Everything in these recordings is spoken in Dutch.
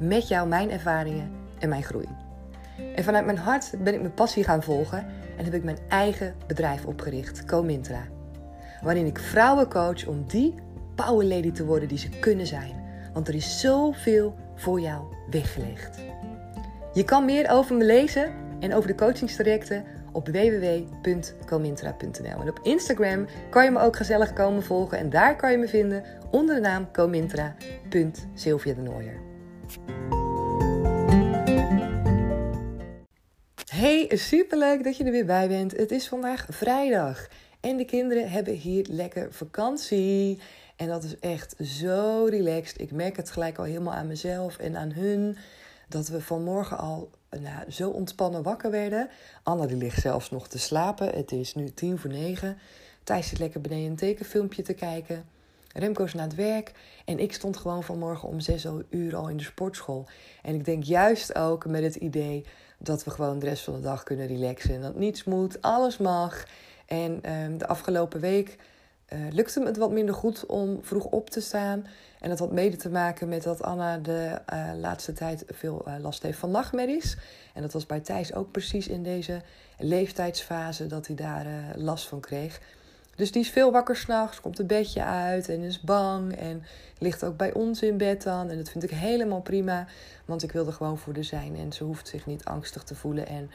met jou mijn ervaringen en mijn groei. En vanuit mijn hart ben ik mijn passie gaan volgen en heb ik mijn eigen bedrijf opgericht, Comintra. Waarin ik vrouwen coach om die power lady te worden die ze kunnen zijn. Want er is zoveel voor jou weggelegd. Je kan meer over me lezen en over de coachingstrajecten op www.comintra.nl. En op Instagram kan je me ook gezellig komen volgen en daar kan je me vinden onder de naam comintra.sylvia de Nooier. Hey, superleuk dat je er weer bij bent. Het is vandaag vrijdag en de kinderen hebben hier lekker vakantie. En dat is echt zo relaxed. Ik merk het gelijk al helemaal aan mezelf en aan hun. Dat we vanmorgen al nou, zo ontspannen wakker werden. Anna die ligt zelfs nog te slapen. Het is nu tien voor negen. Thijs zit lekker beneden een tekenfilmpje te kijken. Remco is naar het werk. En ik stond gewoon vanmorgen om zes uur al in de sportschool. En ik denk juist ook met het idee dat we gewoon de rest van de dag kunnen relaxen. En dat niets moet, alles mag. En um, de afgelopen week uh, lukte het wat minder goed om vroeg op te staan. En dat had mede te maken met dat Anna de uh, laatste tijd veel uh, last heeft van nachtmerries. En dat was bij Thijs ook precies in deze leeftijdsfase dat hij daar last van kreeg. Dus die is veel wakker s'nachts, komt een bedje uit en is bang. En ligt ook bij ons in bed dan. En dat vind ik helemaal prima, want ik wil er gewoon voor de zijn. En ze hoeft zich niet angstig te voelen. En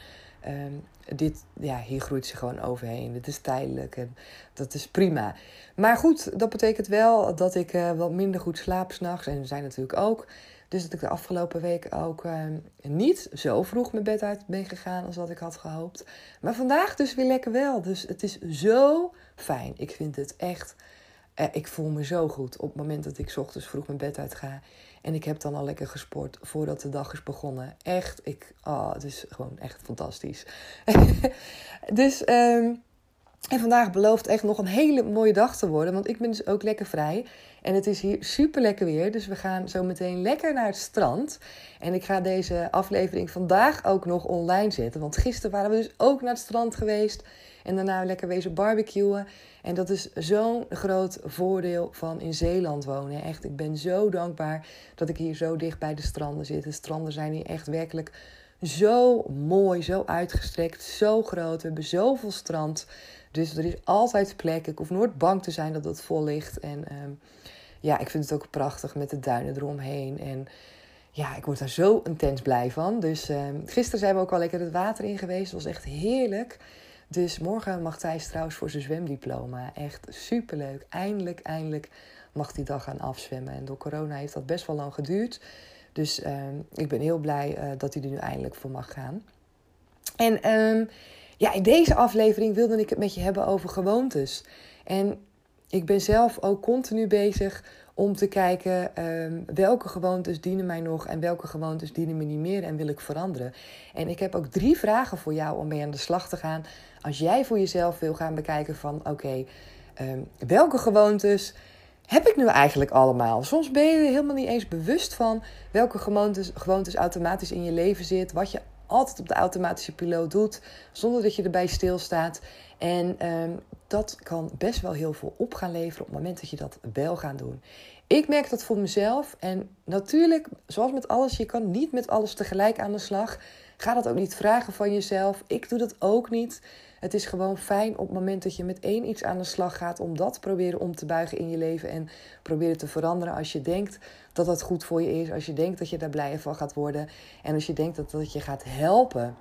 um, dit, ja, hier groeit ze gewoon overheen. Het is tijdelijk en dat is prima. Maar goed, dat betekent wel dat ik uh, wat minder goed slaap s'nachts. En zij natuurlijk ook. Dus dat ik de afgelopen week ook uh, niet zo vroeg mijn bed uit ben gegaan als wat ik had gehoopt. Maar vandaag dus weer lekker wel. Dus het is zo fijn. Ik vind het echt. Uh, ik voel me zo goed op het moment dat ik ochtends vroeg mijn bed uit ga. En ik heb dan al lekker gesport voordat de dag is begonnen. Echt, ik, oh, het is gewoon echt fantastisch. dus, um, en vandaag belooft echt nog een hele mooie dag te worden. Want ik ben dus ook lekker vrij. En het is hier super lekker weer. Dus we gaan zo meteen lekker naar het strand. En ik ga deze aflevering vandaag ook nog online zetten. Want gisteren waren we dus ook naar het strand geweest. En daarna lekker wezen barbecuen. En dat is zo'n groot voordeel van in Zeeland wonen. Echt, ik ben zo dankbaar dat ik hier zo dicht bij de stranden zit. De stranden zijn hier echt werkelijk zo mooi, zo uitgestrekt, zo groot. We hebben zoveel strand. Dus er is altijd plek. Ik hoef nooit bang te zijn dat het vol ligt. En um, ja, ik vind het ook prachtig met de duinen eromheen. En ja, ik word daar zo intens blij van. Dus um, gisteren zijn we ook al lekker het water in geweest. Het was echt heerlijk. Dus morgen mag Thijs trouwens voor zijn zwemdiploma. Echt superleuk. Eindelijk, eindelijk mag die dag gaan afzwemmen. En door corona heeft dat best wel lang geduurd. Dus uh, ik ben heel blij uh, dat hij er nu eindelijk voor mag gaan. En um, ja, in deze aflevering wilde ik het met je hebben over gewoontes. En ik ben zelf ook continu bezig om te kijken um, welke gewoontes dienen mij nog en welke gewoontes dienen me niet meer en wil ik veranderen. En ik heb ook drie vragen voor jou om mee aan de slag te gaan. Als jij voor jezelf wil gaan bekijken van oké, um, welke gewoontes heb ik nu eigenlijk allemaal? Soms ben je er helemaal niet eens bewust van welke gewoontes, gewoontes automatisch in je leven zit, wat je altijd op de automatische piloot doet, zonder dat je erbij stilstaat. En um, dat kan best wel heel veel op gaan leveren op het moment dat je dat wel gaat doen. Ik merk dat voor mezelf. En natuurlijk, zoals met alles, je kan niet met alles tegelijk aan de slag. Ga dat ook niet vragen van jezelf. Ik doe dat ook niet. Het is gewoon fijn op het moment dat je met één iets aan de slag gaat, om dat proberen om te buigen in je leven en proberen te veranderen als je denkt dat dat goed voor je is, als je denkt dat je daar blijer van gaat worden en als je denkt dat dat je gaat helpen.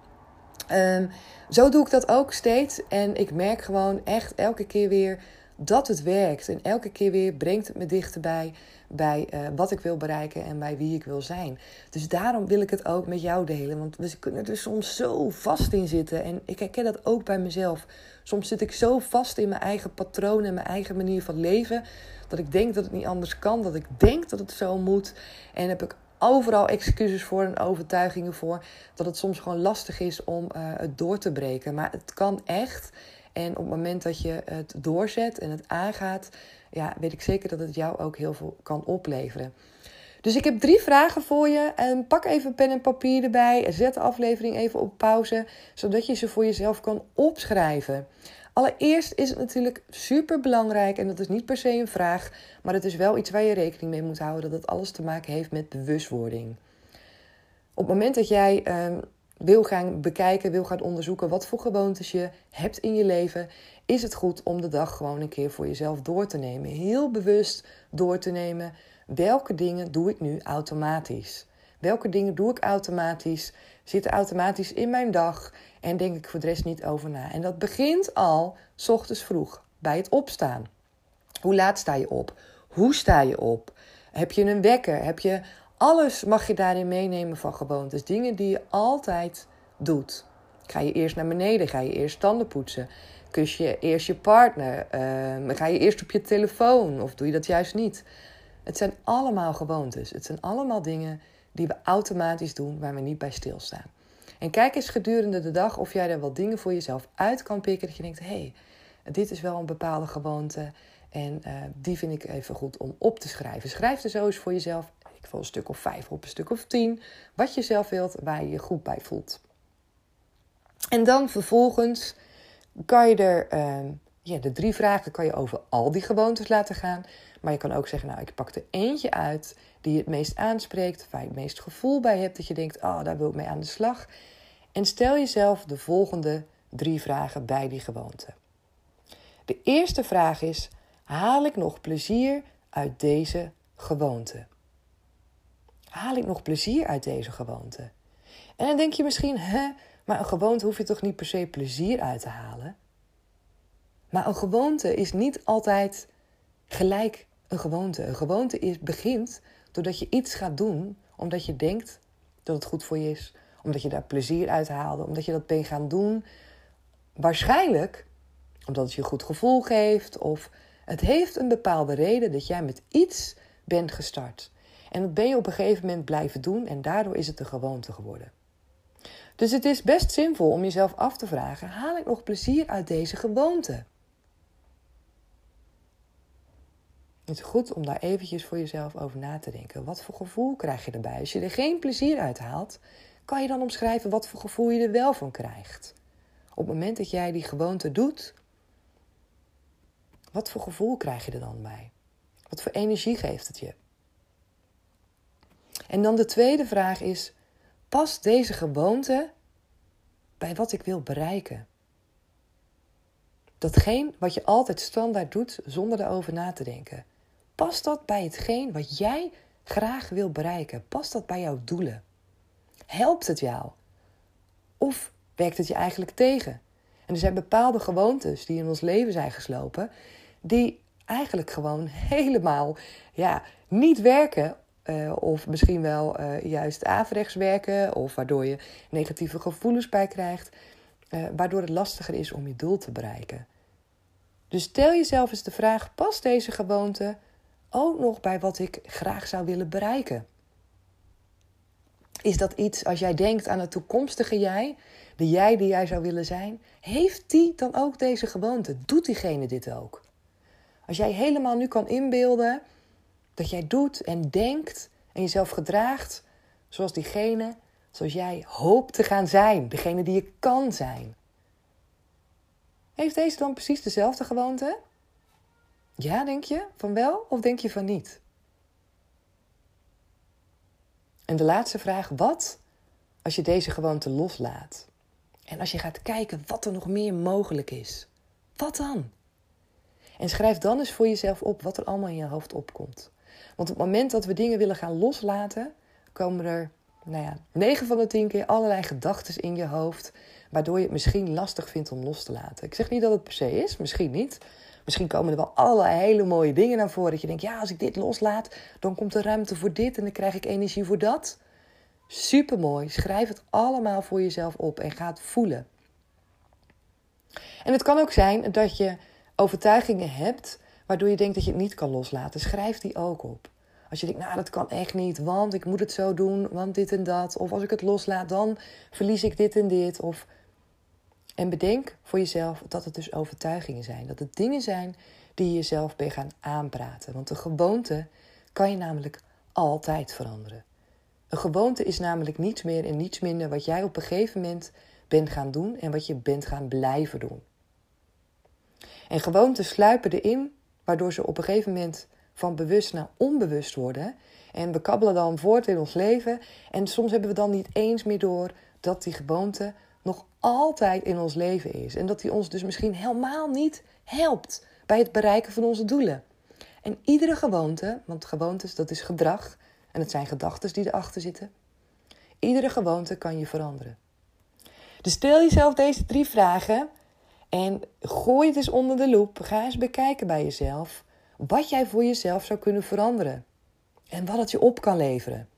Um, zo doe ik dat ook steeds en ik merk gewoon echt elke keer weer dat het werkt. En elke keer weer brengt het me dichterbij bij uh, wat ik wil bereiken en bij wie ik wil zijn. Dus daarom wil ik het ook met jou delen. Want we kunnen er soms zo vast in zitten. En ik herken dat ook bij mezelf. Soms zit ik zo vast in mijn eigen patroon en mijn eigen manier van leven. Dat ik denk dat het niet anders kan. Dat ik denk dat het zo moet. En heb ik overal excuses voor en overtuigingen voor. Dat het soms gewoon lastig is om uh, het door te breken. Maar het kan echt. En op het moment dat je het doorzet en het aangaat, ja, weet ik zeker dat het jou ook heel veel kan opleveren. Dus ik heb drie vragen voor je. En pak even pen en papier erbij. Zet de aflevering even op pauze, zodat je ze voor jezelf kan opschrijven. Allereerst is het natuurlijk super belangrijk, en dat is niet per se een vraag, maar het is wel iets waar je rekening mee moet houden, dat het alles te maken heeft met bewustwording. Op het moment dat jij uh, wil gaan bekijken, wil gaan onderzoeken wat voor gewoontes je hebt in je leven, is het goed om de dag gewoon een keer voor jezelf door te nemen. Heel bewust door te nemen. Welke dingen doe ik nu automatisch? Welke dingen doe ik automatisch? Zitten automatisch in mijn dag en denk ik voor de rest niet over na. En dat begint al s ochtends vroeg bij het opstaan. Hoe laat sta je op? Hoe sta je op? Heb je een wekker? Heb je alles mag je daarin meenemen van gewoontes. Dingen die je altijd doet. Ga je eerst naar beneden? Ga je eerst tanden poetsen? Kus je eerst je partner? Uh, ga je eerst op je telefoon? Of doe je dat juist niet? Het zijn allemaal gewoontes. Het zijn allemaal dingen die we automatisch doen waar we niet bij stilstaan. En kijk eens gedurende de dag of jij er wat dingen voor jezelf uit kan pikken. Dat je denkt: hé, hey, dit is wel een bepaalde gewoonte. En uh, die vind ik even goed om op te schrijven. Schrijf er zo eens voor jezelf. Ik een stuk of vijf op, een stuk of tien. Wat je zelf wilt, waar je je goed bij voelt. En dan vervolgens kan je er. Uh, ja, de drie vragen kan je over al die gewoontes laten gaan. Maar je kan ook zeggen, nou, ik pak er eentje uit die het meest aanspreekt, waar je het meest gevoel bij hebt, dat je denkt, oh, daar wil ik mee aan de slag. En stel jezelf de volgende drie vragen bij die gewoonte. De eerste vraag is: haal ik nog plezier uit deze gewoonte? Haal ik nog plezier uit deze gewoonte? En dan denk je misschien, hè, maar een gewoonte hoef je toch niet per se plezier uit te halen? Maar een gewoonte is niet altijd gelijk een gewoonte. Een gewoonte is, begint doordat je iets gaat doen omdat je denkt dat het goed voor je is, omdat je daar plezier uit haalde, omdat je dat bent gaan doen. Waarschijnlijk omdat het je een goed gevoel geeft of het heeft een bepaalde reden dat jij met iets bent gestart. En dat ben je op een gegeven moment blijven doen en daardoor is het een gewoonte geworden. Dus het is best zinvol om jezelf af te vragen: haal ik nog plezier uit deze gewoonte? Het is goed om daar eventjes voor jezelf over na te denken. Wat voor gevoel krijg je erbij? Als je er geen plezier uit haalt, kan je dan omschrijven wat voor gevoel je er wel van krijgt. Op het moment dat jij die gewoonte doet, wat voor gevoel krijg je er dan bij? Wat voor energie geeft het je? En dan de tweede vraag is: past deze gewoonte bij wat ik wil bereiken? Datgene wat je altijd standaard doet zonder erover na te denken. Past dat bij hetgeen wat jij graag wil bereiken? Past dat bij jouw doelen? Helpt het jou? Of werkt het je eigenlijk tegen? En er zijn bepaalde gewoontes die in ons leven zijn geslopen, die eigenlijk gewoon helemaal ja, niet werken. Uh, of misschien wel uh, juist averechts werken, of waardoor je negatieve gevoelens bij krijgt, uh, waardoor het lastiger is om je doel te bereiken. Dus stel jezelf eens de vraag: past deze gewoonte ook nog bij wat ik graag zou willen bereiken? Is dat iets als jij denkt aan het toekomstige jij, de jij die jij zou willen zijn, heeft die dan ook deze gewoonte? Doet diegene dit ook? Als jij helemaal nu kan inbeelden dat jij doet en denkt en jezelf gedraagt zoals diegene, zoals jij hoopt te gaan zijn, degene die je kan zijn. Heeft deze dan precies dezelfde gewoonte? Ja, denk je van wel of denk je van niet? En de laatste vraag: wat als je deze gewoonte loslaat? En als je gaat kijken wat er nog meer mogelijk is, wat dan? En schrijf dan eens voor jezelf op wat er allemaal in je hoofd opkomt. Want op het moment dat we dingen willen gaan loslaten, komen er, nou ja, 9 van de 10 keer allerlei gedachten in je hoofd, waardoor je het misschien lastig vindt om los te laten. Ik zeg niet dat het per se is, misschien niet. Misschien komen er wel allerlei hele mooie dingen naar voren. Dat je denkt, ja, als ik dit loslaat, dan komt er ruimte voor dit en dan krijg ik energie voor dat. Supermooi. Schrijf het allemaal voor jezelf op en ga het voelen. En het kan ook zijn dat je overtuigingen hebt waardoor je denkt dat je het niet kan loslaten. Schrijf die ook op. Als je denkt, nou dat kan echt niet, want ik moet het zo doen, want dit en dat. Of als ik het loslaat, dan verlies ik dit en dit. Of... En bedenk voor jezelf dat het dus overtuigingen zijn. Dat het dingen zijn die je jezelf ben gaan aanpraten. Want een gewoonte kan je namelijk altijd veranderen. Een gewoonte is namelijk niets meer en niets minder wat jij op een gegeven moment bent gaan doen en wat je bent gaan blijven doen. En gewoontes sluipen erin, waardoor ze op een gegeven moment van bewust naar onbewust worden. En we kabbelen dan voort in ons leven. En soms hebben we dan niet eens meer door dat die gewoonte nog altijd in ons leven is. En dat die ons dus misschien helemaal niet helpt bij het bereiken van onze doelen. En iedere gewoonte, want gewoontes dat is gedrag en het zijn gedachten die erachter zitten. Iedere gewoonte kan je veranderen. Dus stel jezelf deze drie vragen en gooi het eens onder de loep. Ga eens bekijken bij jezelf wat jij voor jezelf zou kunnen veranderen. En wat het je op kan leveren.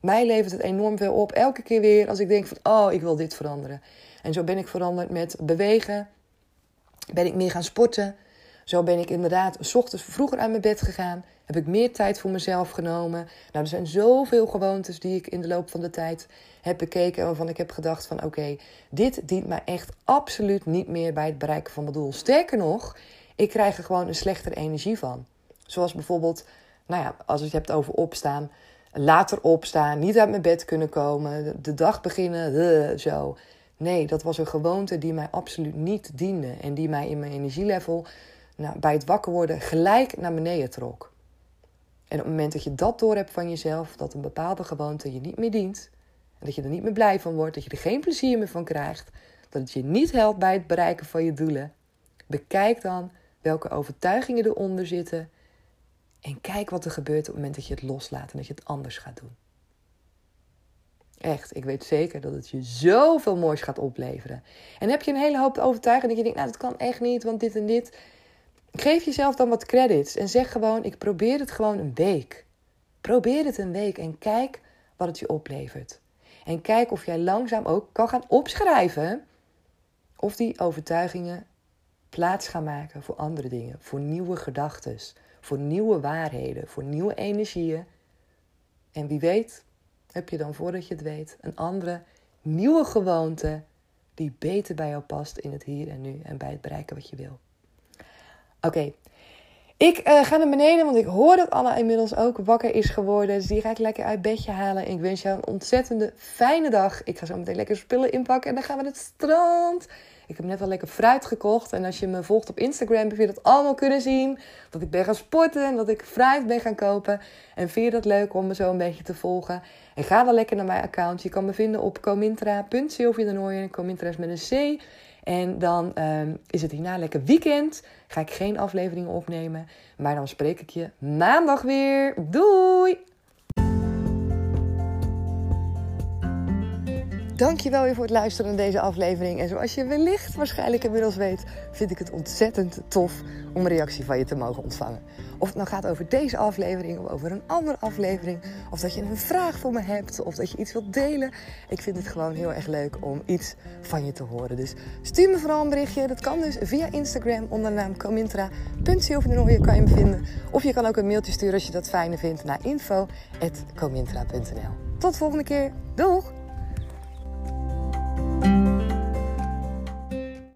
Mij levert het enorm veel op. Elke keer weer als ik denk van, oh, ik wil dit veranderen. En zo ben ik veranderd met bewegen. Ben ik meer gaan sporten. Zo ben ik inderdaad s ochtends vroeger uit mijn bed gegaan. Heb ik meer tijd voor mezelf genomen. Nou, er zijn zoveel gewoontes die ik in de loop van de tijd heb bekeken. En waarvan ik heb gedacht van oké, dit dient mij echt absoluut niet meer bij het bereiken van mijn doel. Sterker nog, ik krijg er gewoon een slechtere energie van. Zoals bijvoorbeeld, nou ja, als je het hebt over opstaan. Later opstaan, niet uit mijn bed kunnen komen, de dag beginnen, zo. Nee, dat was een gewoonte die mij absoluut niet diende. En die mij in mijn energielevel nou, bij het wakker worden gelijk naar beneden trok. En op het moment dat je dat door hebt van jezelf, dat een bepaalde gewoonte je niet meer dient, en dat je er niet meer blij van wordt, dat je er geen plezier meer van krijgt, dat het je niet helpt bij het bereiken van je doelen, bekijk dan welke overtuigingen eronder zitten en kijk wat er gebeurt op het moment dat je het loslaat en dat je het anders gaat doen. Echt, ik weet zeker dat het je zoveel moois gaat opleveren. En heb je een hele hoop overtuigingen dat je denkt, nou dat kan echt niet, want dit en dit. Geef jezelf dan wat credits en zeg gewoon: ik probeer het gewoon een week. Probeer het een week en kijk wat het je oplevert. En kijk of jij langzaam ook kan gaan opschrijven of die overtuigingen plaats gaan maken voor andere dingen, voor nieuwe gedachten, voor nieuwe waarheden, voor nieuwe energieën. En wie weet, heb je dan voordat je het weet een andere nieuwe gewoonte die beter bij jou past in het hier en nu en bij het bereiken wat je wil. Oké, ik uh, ga naar beneden, want ik hoor dat Anna inmiddels ook wakker is geworden. Dus die ga ik lekker uit bedje halen. ik wens jou een ontzettende fijne dag. Ik ga zo meteen lekker spullen inpakken en dan gaan we naar het strand. Ik heb net al lekker fruit gekocht. En als je me volgt op Instagram, heb je dat allemaal kunnen zien. Dat ik ben gaan sporten en dat ik fruit ben gaan kopen. En vind je dat leuk om me zo een beetje te volgen? En ga dan lekker naar mijn account. Je kan me vinden op comintra.sylvia Comintra is met een C. En dan ehm, is het hierna lekker weekend. Ga ik geen afleveringen opnemen. Maar dan spreek ik je maandag weer. Doei! Dankjewel weer voor het luisteren naar deze aflevering. En zoals je wellicht waarschijnlijk inmiddels weet, vind ik het ontzettend tof om een reactie van je te mogen ontvangen. Of het nou gaat over deze aflevering of over een andere aflevering. Of dat je een vraag voor me hebt of dat je iets wilt delen. Ik vind het gewoon heel erg leuk om iets van je te horen. Dus stuur me vooral een berichtje. Dat kan dus via Instagram onder de naam comintra.silverdenoye kan je me vinden. Of je kan ook een mailtje sturen als je dat fijner vindt naar info.comintra.nl Tot de volgende keer. Doeg!